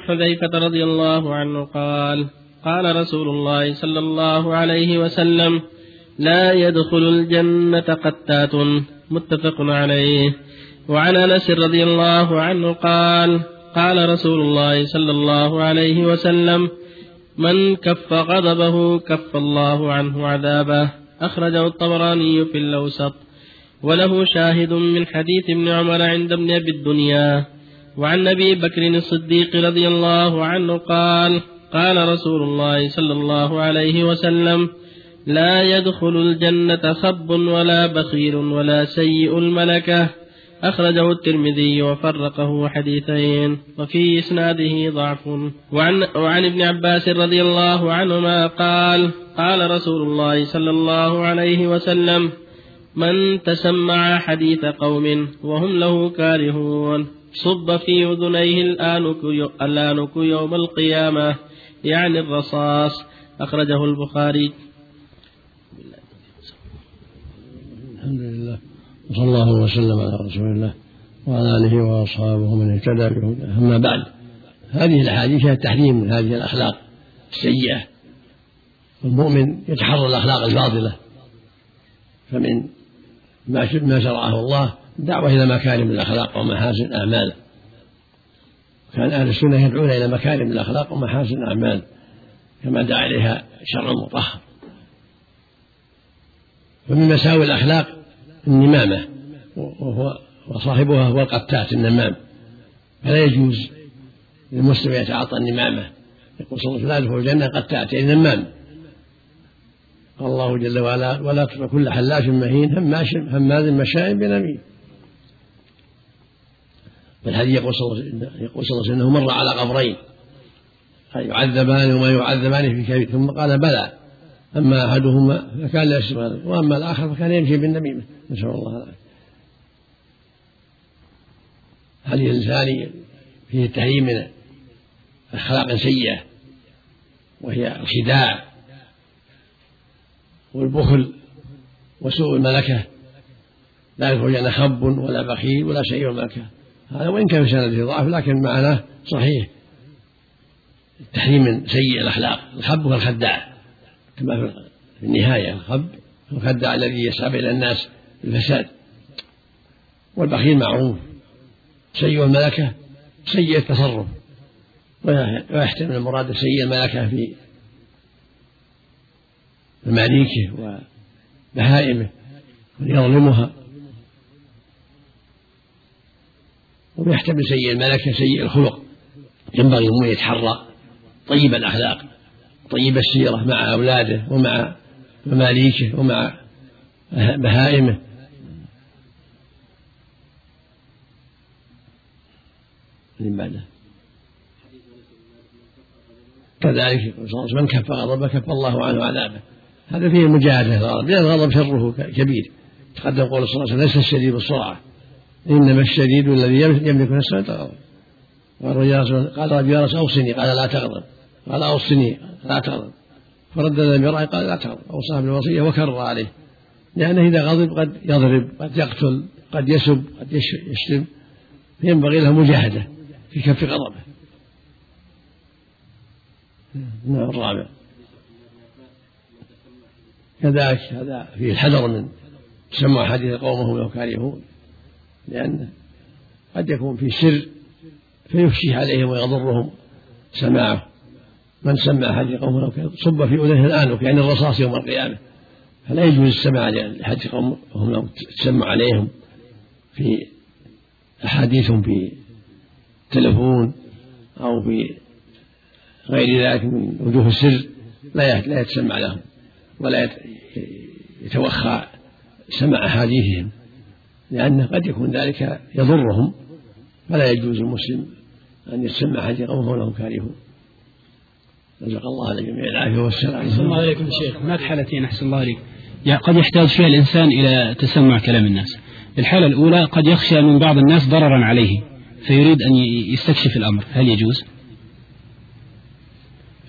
حذيفة رضي الله عنه قال قال رسول الله صلى الله عليه وسلم لا يدخل الجنة قتات. متفق عليه. وعن أنس رضي الله عنه قال قال رسول الله صلى الله عليه وسلم من كف غضبه كف الله عنه عذابه. أخرجه الطبراني في الأوسط. وله شاهد من حديث ابن عمر عند ابن أبي الدنيا. وعن أبي بكر الصديق رضي الله عنه قال قال رسول الله صلى الله عليه وسلم لا يدخل الجنة خب ولا بخيل ولا سيء الملكة. أخرجه الترمذي وفرقه حديثين وفي إسناده ضعف. وعن, وعن ابن عباس رضي الله عنهما قال قال رسول الله صلى الله عليه وسلم من تسمع حديث قوم وهم له كارهون. صب في أذنيه الآنك, يوم القيامة. يعني الرصاص. أخرجه البخاري. الحمد لله. وصلى الله وسلم على رسول الله وعلى آله وأصحابه من اهتدى بهداه أما بعد هذه الأحاديث فيها التحريم هذه الأخلاق السيئة. والمؤمن يتحرى الأخلاق الفاضلة. فمن ما شرعه الله الدعوه إلى مكارم الأخلاق ومحاسن الأعمال. كان أهل السنة يدعون إلى مكارم الأخلاق ومحاسن الأعمال كما دعا إليها شرع مطهر. ومن مساوي الأخلاق النمامة وهو وصاحبها هو القتات النمام. فلا يجوز للمسلم يتعاطى النمامة. يقول صلى الله عليه وسلم الجنة قتات يعني نمام. قال الله جل وعلا ولا تطع كل حلاف مهين هماز مشاء بنميم. والحديث يقول صلى الله عليه وسلم إنه مر على قبرين. يعذبان وما يعذبان في كبير ثم قال بلى. أما أحدهما فكان لا يسمع وأما الآخر فكان يمشي بالنميمة نسأل الله العافية. الحديث الثاني فيه التحريم من أخلاق سيئة وهي الخداع والبخل وسوء الملكة؟ لا يخرج عن خب ولا بخيل ولا سيء الملكة. هذا وإن كان في سنده ضعف لكن معناه صحيح. التحريم من سيء الأخلاق الخب والخداع. كما في النهاية الخب الخداع الذي يسعى إلى الناس بالفساد. والبخيل معروف. سيء الملكة سيء التصرف. ويحتمل المراد سيء الملكة في مماليكه وبهائمه يظلمها ويحتمل سيء الملكة سيء الخلق. ينبغي المؤمن يتحرى طيب الأخلاق طيب السيرة مع أولاده ومع مماليكه ومع بهائمه. من بعده؟ كذلك من كف غضبه كف الله عنه عذابه. هذا فيه مجاهدة الغضب. لأن الغضب شره كبير. تقدم قول صلى الله عليه وسلم ليس الشديد بالسرعة إنما الشديد الذي يملك نفسه الغضب قال رجل يا رسول أوصني. قال لا تغضب قال أوصني. لا تغضب فردد المرأة قال لا تغضب أوصاه بالوصية وكرر عليه. لأنه إذا غضب قد يضرب قد يقتل قد يسب قد يشتم. فينبغي له مجاهدة في كف غضبه. نعم الرابع. كذلك هذا فيه الحذر من سمع حديث قومه لو كارهون لأنه قد يكون في سر فيفشي عليهم ويضرهم سماعه. من سمع قوم لو صب في أذنه الآن يعني الرصاص يوم القيامة فلا يجوز السماع لأحد قوم وهم لو تسمع عليهم في أحاديثهم في تلفون أو في غير ذلك من وجوه السر لا لا يتسمع لهم ولا يتوخى سمع أحاديثهم. لأنه قد يكون ذلك يضرهم فلا يجوز المسلم أن يسمع أحد قومه لهم كارهون رزق الله على جميع العافية والسلام. أحسن الله عليكم شيخ. هناك حالتين أحسن الله عليك. قد يحتاج فيها الإنسان إلى تسمع كلام الناس. الحالة الأولى قد يخشى من بعض الناس ضررا عليه فيريد أن يستكشف الأمر. هل يجوز؟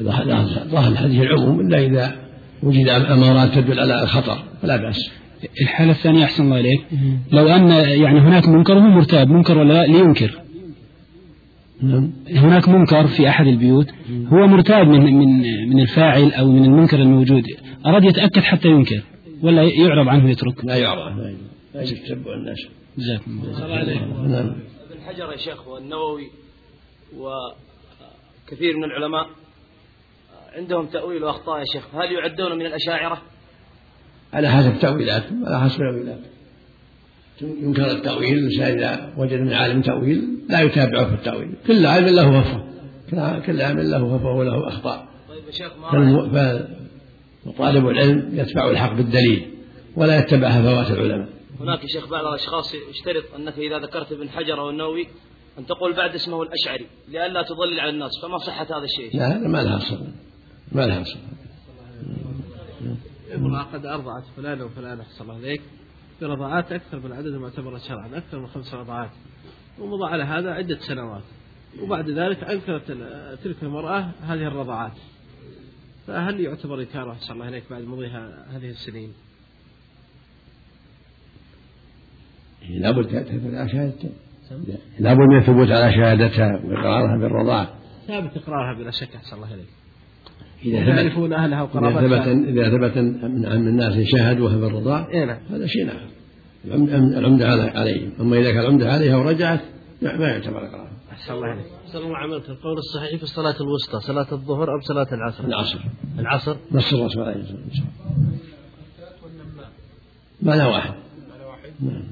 ظاهر الحديث العموم إلا إذا وجد أمارات تدل على الخطر فلا بأس. الحالة الثانية أحسن الله إليك. لو أن يعني هناك منكر وهو مرتاب. منكر ولا لا؟ لينكر. نعم. هناك منكر في أحد البيوت. هو مرتاب من من من الفاعل أو من المنكر الموجود. أراد يتأكد حتى ينكر. ولا يعرض عنه يترك لا يعرض. لا يتبع الناس جزاكم الله نعم. ابن حجر يا شيخ والنووي وكثير من العلماء عندهم تأويل وأخطاء يا شيخ. هل يعدون من الأشاعرة؟ على حسب تأويلاتهم على حسب تأويلاتهم ينكر التأويل الإنسان إذا وجد من عالم تأويل لا يتابعه في التأويل. كل عالم له هفوة كل عالم له هفوة وله أخطاء. طيب يا شيخ ما وطالب العلم يتبع الحق بالدليل ولا يتبع هفوات العلماء. هناك يا شيخ بعض الأشخاص يشترط أنك إذا ذكرت ابن حجر أو النووي أن تقول بعد اسمه الأشعري لئلا تضلل على الناس فما صحة هذا الشيء؟ لا ما لها أصل. ما لها أصل. امرأة قد أرضعت فلان وفلان أحسن الله عليك. برضاعات أكثر من عدد المعتبرة شرعا أكثر من خمس رضعات ومضى على هذا عدة سنوات. وبعد ذلك أنكرت تلك المرأة هذه الرضعات فهل يعتبر إنكارها أحسن الله عليك بعد مضيها هذه السنين؟ لابد تثبت على شهادتها لابد من الثبوت على شهادتها وإقرارها بالرضاعة. ثابت إقرارها بلا شك أحسن الله عليك. إذا يعرفون أهلها وقرابتها. إذا ثبت إذا ثبت من الناس شاهدوها بالرضاع إيه نعم. هذا شيء نعم العمدة عليهم. أما إذا كان العمدة عليها ورجعت ما يعتبر إقرار أحسن الله عليك أحسن الله عملت القول الصحيح في الصلاة الوسطى صلاة الظهر أو صلاة العصر؟ العصر. العصر؟ نص الرسول عليه الصلاة والسلام معنى واحد. نعم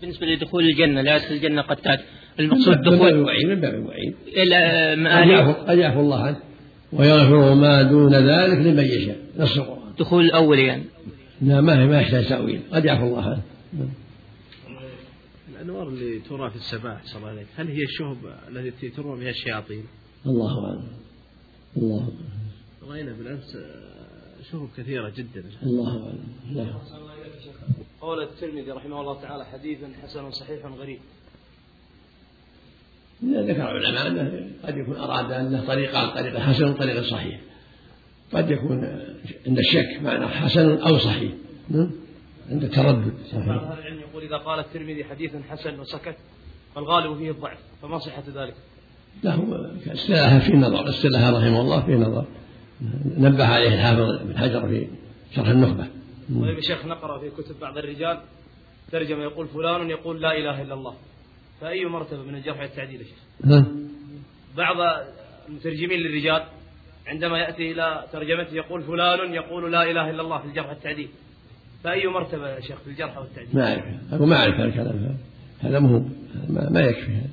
بالنسبة لدخول الجنة لا يدخل الجنة قتال المقصود دخول من باب الوعيد. إلى قد يعفو الله عنه. ويغفر ما دون ذلك لمن يشاء. نص القرآن دخول الأول يعني. لا ما هي ما يحتاج تأويل. قد يعفو الله عنه. الأنوار اللي ترى في السماء صلى الله عليه هل هي الشهب التي ترى بها الشياطين؟ الله أعلم. الله أعلم. رأينا بالأمس شهب كثيرة جدا. الله أعلم. لا قول الترمذي رحمه الله تعالى حديث حسن صحيح غريب. ذكر العلماء أنه قد يكون أراد انه طريقان طريق حسن وطريق صحيح. قد يكون عند الشك معنى حسن أو صحيح. نعم. عند التردد بعض أهل العلم يقول إذا قال الترمذي حديث حسن وسكت فالغالب فيه الضعف فما صحة ذلك؟ لا هو استلاها في نظر استلاها رحمه الله في نظر. نبه عليه الحافظ بن حجر في شرح النخبة. طيب يا شيخ نقرأ في كتب بعض الرجال ترجمة يقول فلان يقول لا إله إلا الله. فأي مرتبة من الجرح والتعديل يا شيخ؟ نعم. بعض المترجمين للرجال عندما يأتي إلى ترجمته يقول فلان يقول لا إله إلا الله في الجرح والتعديل فأي مرتبة يا شيخ في الجرح والتعديل؟ ما أعرف أقول ما أعرف هذا الكلام هذا ما, ما يكفي هذا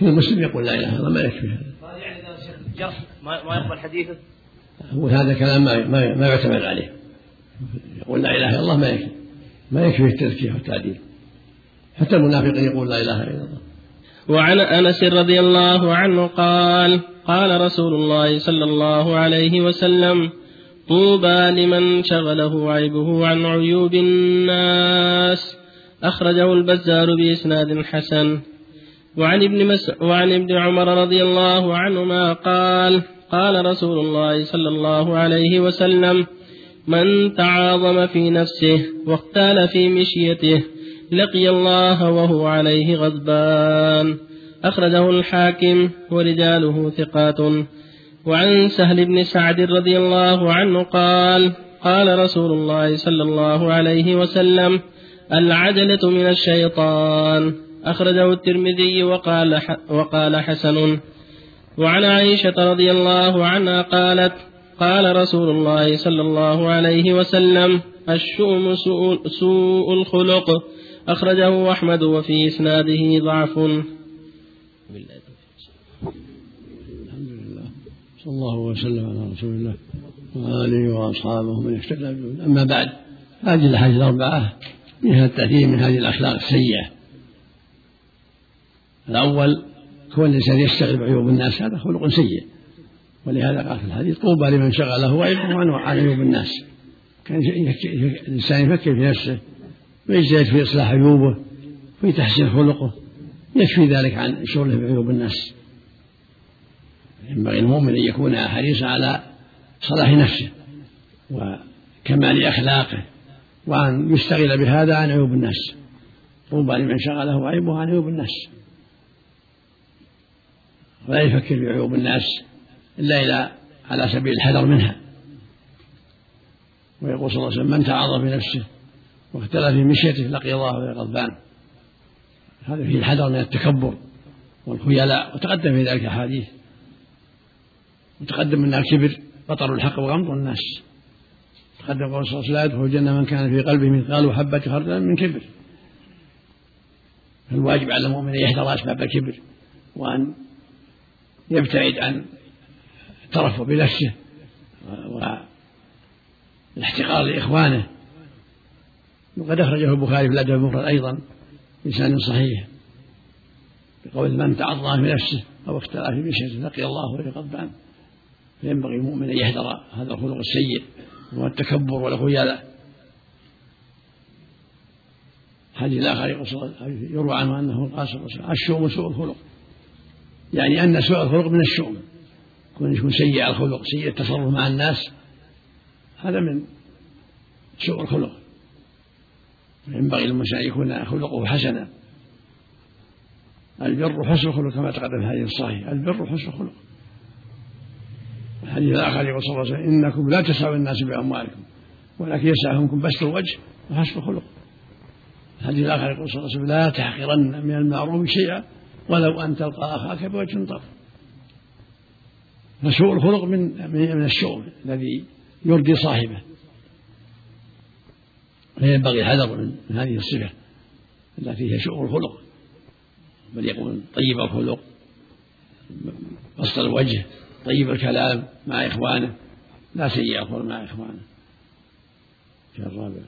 كل مسلم يقول لا إله إلا الله ما يكفي هذا يعني إذا شيخ الجرح ما, ما يقبل حديثه؟ هو هذا كلام ما ما, ما يعتمد عليه يقول لا إله إلا الله ما يكفي ما يكفي التزكية والتعديل حتى المنافقين يقول لا إله إلا الله. وعن أنس رضي الله عنه قال قال رسول الله صلى الله عليه وسلم طوبى لمن شغله عيبه عن عيوب الناس. أخرجه البزار بإسناد حسن. وعن ابن مس وعن ابن عمر رضي الله عنهما قال قال رسول الله صلى الله عليه وسلم من تعاظم في نفسه واختال في مشيته لقي الله وهو عليه غضبان. أخرجه الحاكم ورجاله ثقات. وعن سهل بن سعد رضي الله عنه قال قال رسول الله صلى الله عليه وسلم العجلة من الشيطان. أخرجه الترمذي وقال وقال حسن. وعن عائشة رضي الله عنها قالت قال رسول الله صلى الله عليه وسلم الشؤم سوء, سوء الخلق. أخرجه أحمد وفي إسناده ضعف. الحمد لله صلى الله وسلم على رسول الله وآله وأصحابه من اهتدى أما بعد هذه الأحاديث الأربعة منها التأثير من هذه الأخلاق السيئة. الأول كون الإنسان يشتغل بعيوب الناس هذا خلق سيء. ولهذا قال في الحديث طوبى لمن شغله عيبه عن عيوب الناس. كان الإنسان يفكر في نفسه. ويجتهد في إصلاح عيوبه وفي تحسين خلقه يكفي ذلك عن شغله بعيوب الناس. ينبغي المؤمن أن يكون حريصا على صلاح نفسه وكمال أخلاقه وأن يشتغل بهذا عن عيوب الناس. طوبى لمن شغله عيبه عن عيوب الناس. ولا يفكر في عيوب الناس إلا إلى على سبيل الحذر منها. ويقول صلى الله عليه وسلم من تعاظم بنفسه واختلى في مشيته لقي الله وهو غضبان. هذا فيه الحذر من التكبر والخيلاء وتقدم في ذلك أحاديث. وتقدم منها الكبر بطر الحق وغمط الناس. تقدم قول صلى الله عليه وسلم الجنة من كان في قلبه مثقال حبة خردل من كبر. فالواجب على المؤمن أن يحذر أسباب الكبر وأن يبتعد عن الترفع بنفسه والاحتقار لإخوانه. وقد أخرجه البخاري في الأدب المفرد أيضا بلسان صحيح بقول من تعظم في نفسه أو اختلف في مشيته لقي الله وهو غضبان فينبغي المؤمن أن يحذر هذا الخلق السيء وهو التكبر والخيلاء حديث الآخر يروى عنه أنه قال صلى الله عليه وسلم الشؤم سوء الخلق. يعني أن سوء الخلق من الشؤم. يكون يكون سيء الخلق سيء التصرف مع الناس هذا من سوء الخلق. ينبغي للمسلم أن يكون خلقه حسنا. البر حسن الخلق كما تقدم في الحديث الصحيح. البر حسن الخلق. الحديث الآخر يقول صلى الله عليه وسلم إنكم لا تسعوا الناس بأموالكم ولكن يسعهم بسط الوجه وحسن الخلق. الحديث الآخر يقول صلى الله عليه وسلم لا تحقرن من المعروف شيئا ولو أن تلقى أخاك بوجه طرف. فسوء الخلق من من الشؤم الذي يرضي صاحبه. فينبغي الحذر من هذه الصفة التي هي شؤم الخلق بل يكون طيب الخلق بسط الوجه طيب الكلام مع إخوانه لا سيء الخلق مع إخوانه. الرابع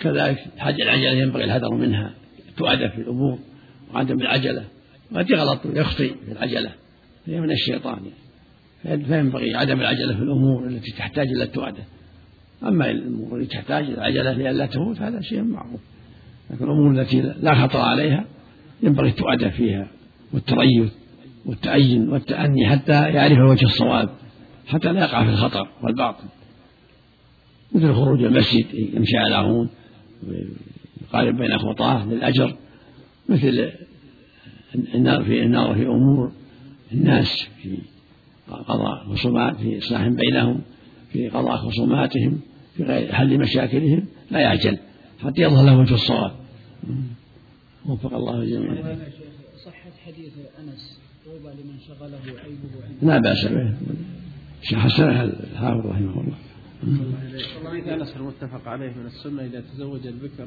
كذلك حج العجلة ينبغي الحذر منها تؤدى في الأمور وعدم العجلة. قد يغلط ويخطئ في العجلة هي من الشيطان فينبغي عدم العجلة في الأمور التي تحتاج إلى التؤدة أما الأمور التي تحتاج العجلة لئلا تموت هذا شيء معروف. لكن الأمور التي لا خطر عليها ينبغي التؤدة فيها والتريث والتأين والتأني حتى يعرف وجه الصواب حتى لا يقع في الخطر والباطل. مثل خروج المسجد يمشي على هون ويقارب بين خطاه للأجر. مثل النار في النار في أمور الناس في قضاء خصومات في إصلاح بينهم. في قضاء خصوماتهم في حل مشاكلهم لا يعجل حتى يظهر له وجه الصواب. وفق الله الجميع صحة حديث أنس طوبى لمن شغله عيبه. لا بأس به. حسنها الحافظ رحمه الله. حديث أنس المتفق عليه من السنة إذا تزوج البكر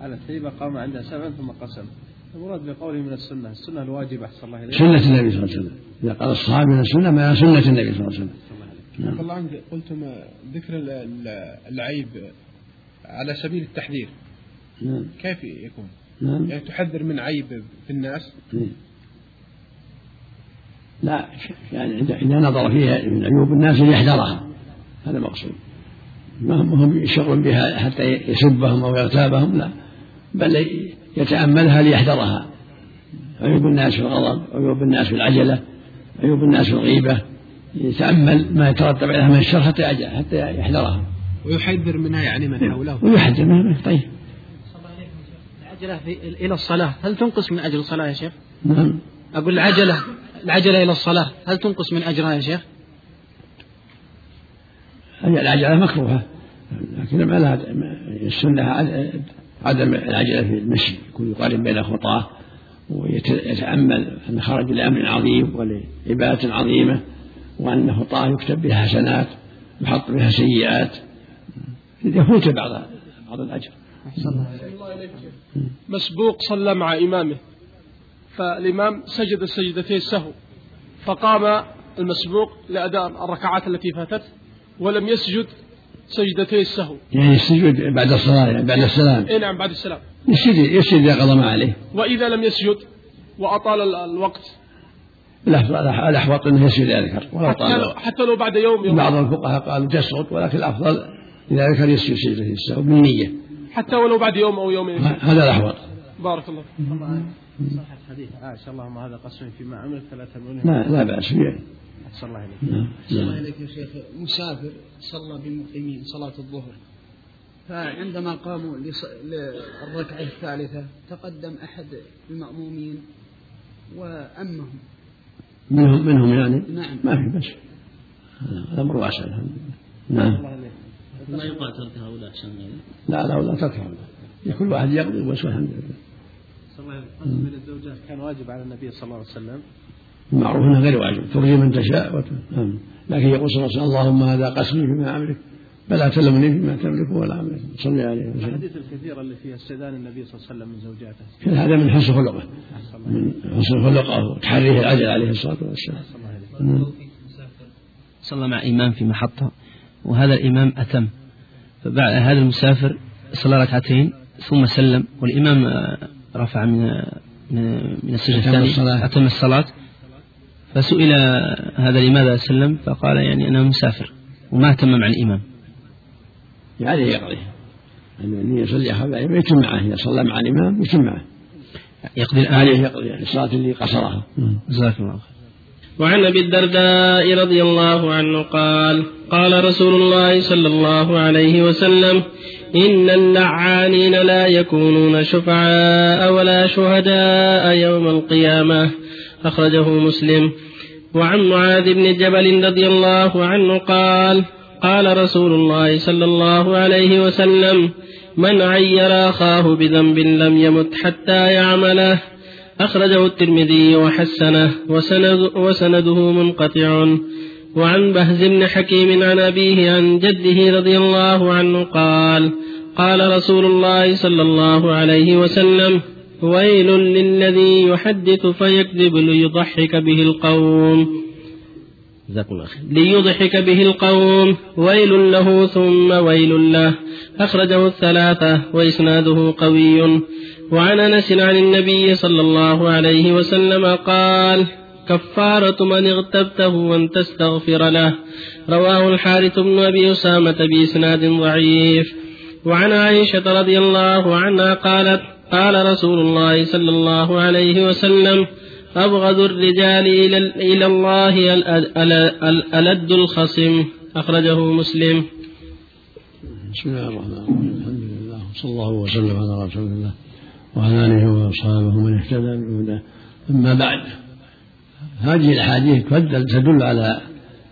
على الثيبه قام عندها سبعا ثم قسم. المراد بقوله من السنة السنة الواجبة أحسن الله إليك. سنة النبي صلى الله عليه وسلم. إذا قال الصحابي من السنة ما سنة النبي صلى الله عليه وسلم. نعم. الله عنك قلتم ذكر العيب على سبيل التحذير. نعم. كيف يكون؟ نعم. يعني تحذر من عيب في الناس؟ لا يعني إذا نظر فيها من عيوب الناس يحذرها هذا المقصود. ما هم شر بها حتى يسبهم أو يغتابهم؟ لا. بل يتأملها ليحذرها. عيوب الناس في الغضب عيوب الناس في العجلة عيوب الناس في الغيبة. يتأمل ما يترتب عليها من الشر حتى حتى يحذرها. ويحذر منها يعني من حوله. ويحذر منها. طيب. العجلة إلى الصلاة. هل تنقص من أجر الصلاة يا شيخ؟ نعم. أقول العجلة العجلة إلى الصلاة. هل تنقص من أجرها يا شيخ؟ هي العجلة مكروهة. لكن ما لها السنة عدم العجلة في المشي يكون يقارن بين خطاه ويتأمل أن خرج لأمر عظيم ولعبادة عظيمة. وأن خطاه يكتب بها حسنات يحط بها سيئات. يفوت بعض بعض الأجر. مسبوق صلى مع إمامه. فالإمام سجد السجدتين السهو فقام المسبوق لأداء الركعات التي فاتت ولم يسجد سجدتي السهو يعني السجود بعد الصلاة يعني بعد السلام. اي نعم بعد السلام. يسجد يسجد إذا قضى ما عليه. وإذا لم يسجد وأطال الوقت الأحوط أنه يسجد إذا ذكر ولو حتى, لو حتى لو بعد يوم يوم. بعض الفقهاء قالوا تسقط ولكن الأفضل إذا ذكر يسجد سجدة السهو بالنية حتى ولو بعد يوم أو يومين. هذا الأحوط. بارك الله صحة حديث عائشة اللهم هذا قسم فيما عملت فلا تمنون لا لا بأس به أحسن الله إليك نعم الله إليك يا شيخ. مسافر صلى بالمقيمين صلاة الظهر. فعندما قاموا للركعة الثالثة تقدم أحد المأمومين وأمهم. منهم منهم يعني نعم. ما في بس. هذا الأمر واسع الحمد لله. نعم. ما يقال ترك هؤلاء لا لا لا تركهم كل واحد يقضي بس والحمد لله. من الزوجات كان واجب على النبي صلى الله عليه وسلم. المعروف انه غير واجب ترجي من تشاء وت... نعم. لكن يقول صلى الله عليه وسلم اللهم هذا قسمي فيما املك فلا تلمني فيما تملك ولا صلى عليه وسلم. الأحاديث الكثيرة اللي فيها استئذان النبي صلى الله عليه وسلم من زوجاته. كل هذا من حسن خلقه. من حسن خلقه وتحريه العدل عليه الصلاة والسلام. نعم. صلى مع إمام في محطة وهذا الإمام أتم. فبعد هذا المسافر صلى ركعتين ثم سلم والإمام آه، رفع من من من السجد أتم الثاني الصلاة. أتم الصلاة. فسئل هذا لماذا سلم فقال يعني أنا مسافر وما أتم مع الإمام. يعني يقضي أن يصلي خلف الإمام يتم معه إذا صلى مع الإمام يتم معه. يقضي عليه الآن يقضي يعني الصلاة اللي قصرها. جزاكم الله خير. وعن أبي الدرداء رضي الله عنه قال قال رسول الله صلى الله عليه وسلم إن اللعانين لا يكونون شفعاء ولا شهداء يوم القيامة. أخرجه مسلم. وعن معاذ بن جبل رضي الله عنه قال قال رسول الله صلى الله عليه وسلم من عير أخاه بذنب لم يمت حتى يعمله. أخرجه الترمذي وحسنه وسند وسنده منقطع. وعن بهز بن حكيم عن أبيه عن جده رضي الله عنه قال قال رسول الله صلى الله عليه وسلم ويل للذي يحدث فيكذب ليضحك به القوم. جزاكم الله خير. ليضحك به القوم ويل له ثم ويل له. أخرجه الثلاثة وإسناده قوي. وعن أنس عن النبي صلى الله عليه وسلم قال كفارة من اغتبته وأن تستغفر له. رواه الحارث بن أبي أسامة بإسناد ضعيف. وعن عائشة رضي الله عنها قالت قال رسول الله صلى الله عليه وسلم أبغض الرجال إلى, إلى الله الألد الخصم. أخرجه مسلم. بسم الله الرحمن الرحيم. الحمد لله. وصلى الله وسلم على رسول الله وعلى آله وأصحابه من اهتدى بهداه أما بعد هذه الأحاديث تدل على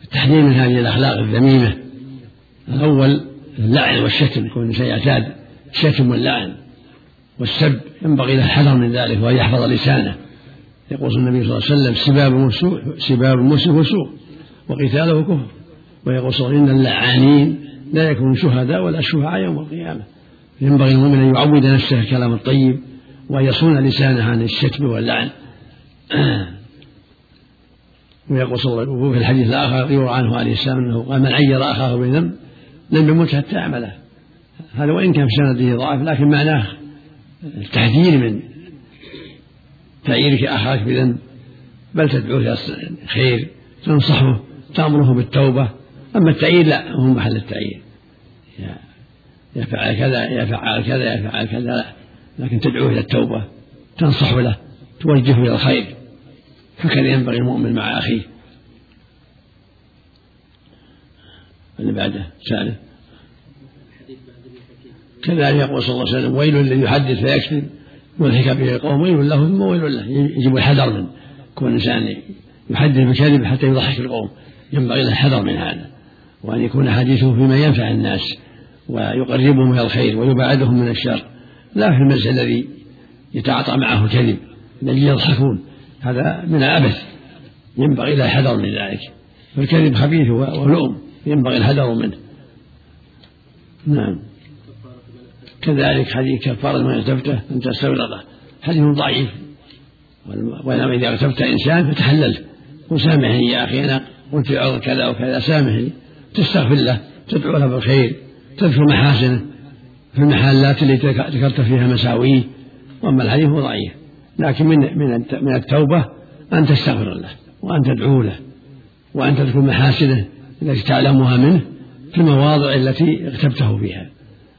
التحذير من هذه الأخلاق الذميمة. الأول اللعن والشتم يكون الإنسان يعتاد الشتم واللعن والسب. ينبغي له الحذر من ذلك وأن يحفظ لسانه. يقول النبي صلى الله عليه وسلم سباب سباب المسلم فسوق وقتاله كفر. ويقول صلى الله عليه وسلم إن اللعانين لا يكونوا شهداء ولا شفعاء يوم القيامة. ينبغي المؤمن أن يعود نفسه الكلام الطيب وأن يصون لسانه عن الشتم واللعن. ويقول صلى الله عليه وسلم في الحديث الآخر يروى عنه عليه السلام أنه قال من عير أخاه بذنب لم يمت حتى يعمله هذا وإن كان في سنده ضعف لكن معناه التحذير من تعييرك اخاك بذنب. بل تدعوه إلى الخير تنصحه تأمره بالتوبة. أما التعيير لا هو محل التعيير يا- فعل كذا يا فعل كذا يا فعل كذا. لا لكن تدعوه إلى التوبة تنصح له توجهه إلى الخير. هكذا ينبغي المؤمن مع أخيه. اللي بعده ثالث كذلك يقول صلى الله عليه وسلم ويل الذي يحدث فيكذب. يضحك به القوم ويل له ثم ويل له يجب الحذر من كون الانسان يحدث بالكذب حتى يضحك القوم ينبغي له الحذر من هذا. وأن يكون حديثه فيما ينفع الناس ويقربهم إلى الخير ويبعدهم من الشر. لا في المجلس الذي يتعاطى معه الكذب الذي يضحكون. هذا من العبث. ينبغي له الحذر من ذلك. فالكذب خبيث ولؤم. ينبغي الحذر منه. نعم. كذلك حديث كفارة من اغتبته أن تستغرقه حديث ضعيف. وإنما إذا اغتبت إنسان فتحلل. وسامحني يا أخي أنا قلت في عرض كذا وكذا سامحني. تستغفر له تدعو له بالخير تذكر محاسنه. في المحلات التي ذكرت فيها مساويه. وأما الحديث ضعيف. لكن من من من التوبة أن تستغفر له وأن تدعو له وأن تذكر محاسنه التي تعلمها منه في المواضع التي اغتبته فيها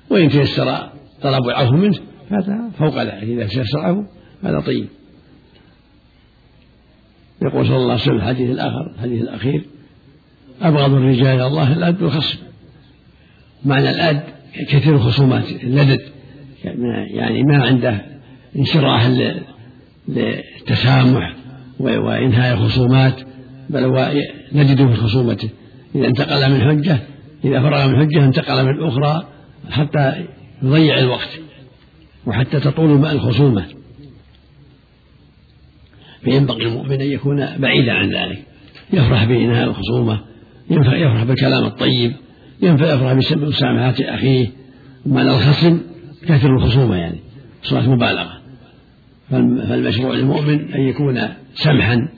وإن تيسر طلب العفو منه هذا فوق ذلك إذا تيسر العفو هذا طيب. يقول صلى الله عليه وسلم الحديث الآخر الحديث الأخير أبغض الرجال إلى الله الأد والخصم. معنى الأد كثير الخصومات اللدد يعني ما عنده انشراح للتسامح وإنهاء الخصومات بل نجده في خصومته. إذا انتقل من حجة إذا فرغ من حجة انتقل من أخرى حتى يضيع الوقت وحتى تطول الخصومة. فينبغي المؤمن أن يكون بعيدا عن ذلك. يفرح بإنهاء الخصومة يفرح بالكلام الطيب يفرح بمسامحة أخيه. مع الخصم كثر الخصومة يعني صلاة مبالغة. فالمشروع للمؤمن أن يكون سمحا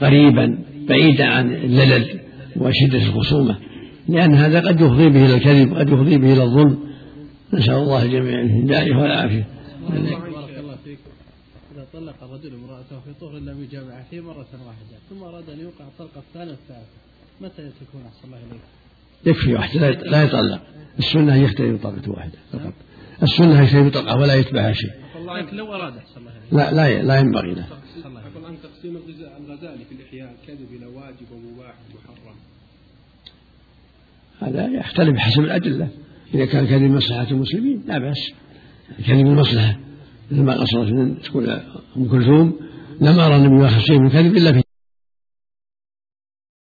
قريبا بعيدا عن الللل وشدة الخصومة. لأن هذا قد يفضي به إلى الكذب قد يفضي به إلى الظلم. نسأل الله الجميع الهداية والعافية. بارك الله فيك إذا طلق الرجل امرأته في طهر لم يجامع فيه مرة واحدة ثم أراد أن يوقع الطلقة الثانية والثالثة متى تكون أحسن الله إليك؟ يكفي واحدة لا يطلق. السنة يختلف بطلقة واحدة فقط. السنة يختلف بطلقة ولا يتبعها شيء. لكن لو أراد أحسن الله إليك. لا لا لا ينبغي له. عن تقسيم الغزالي في الإحياء الكذب إلى واجب ومباح. هذا يختلف بحسب الأدلة. إذا كان كذب مصلحة المسلمين لا بأس. كذب المصلحة مثل ما قصرت من تقول أم كلثوم لم أرى النبي يؤخذ شيء من الكذب إلا في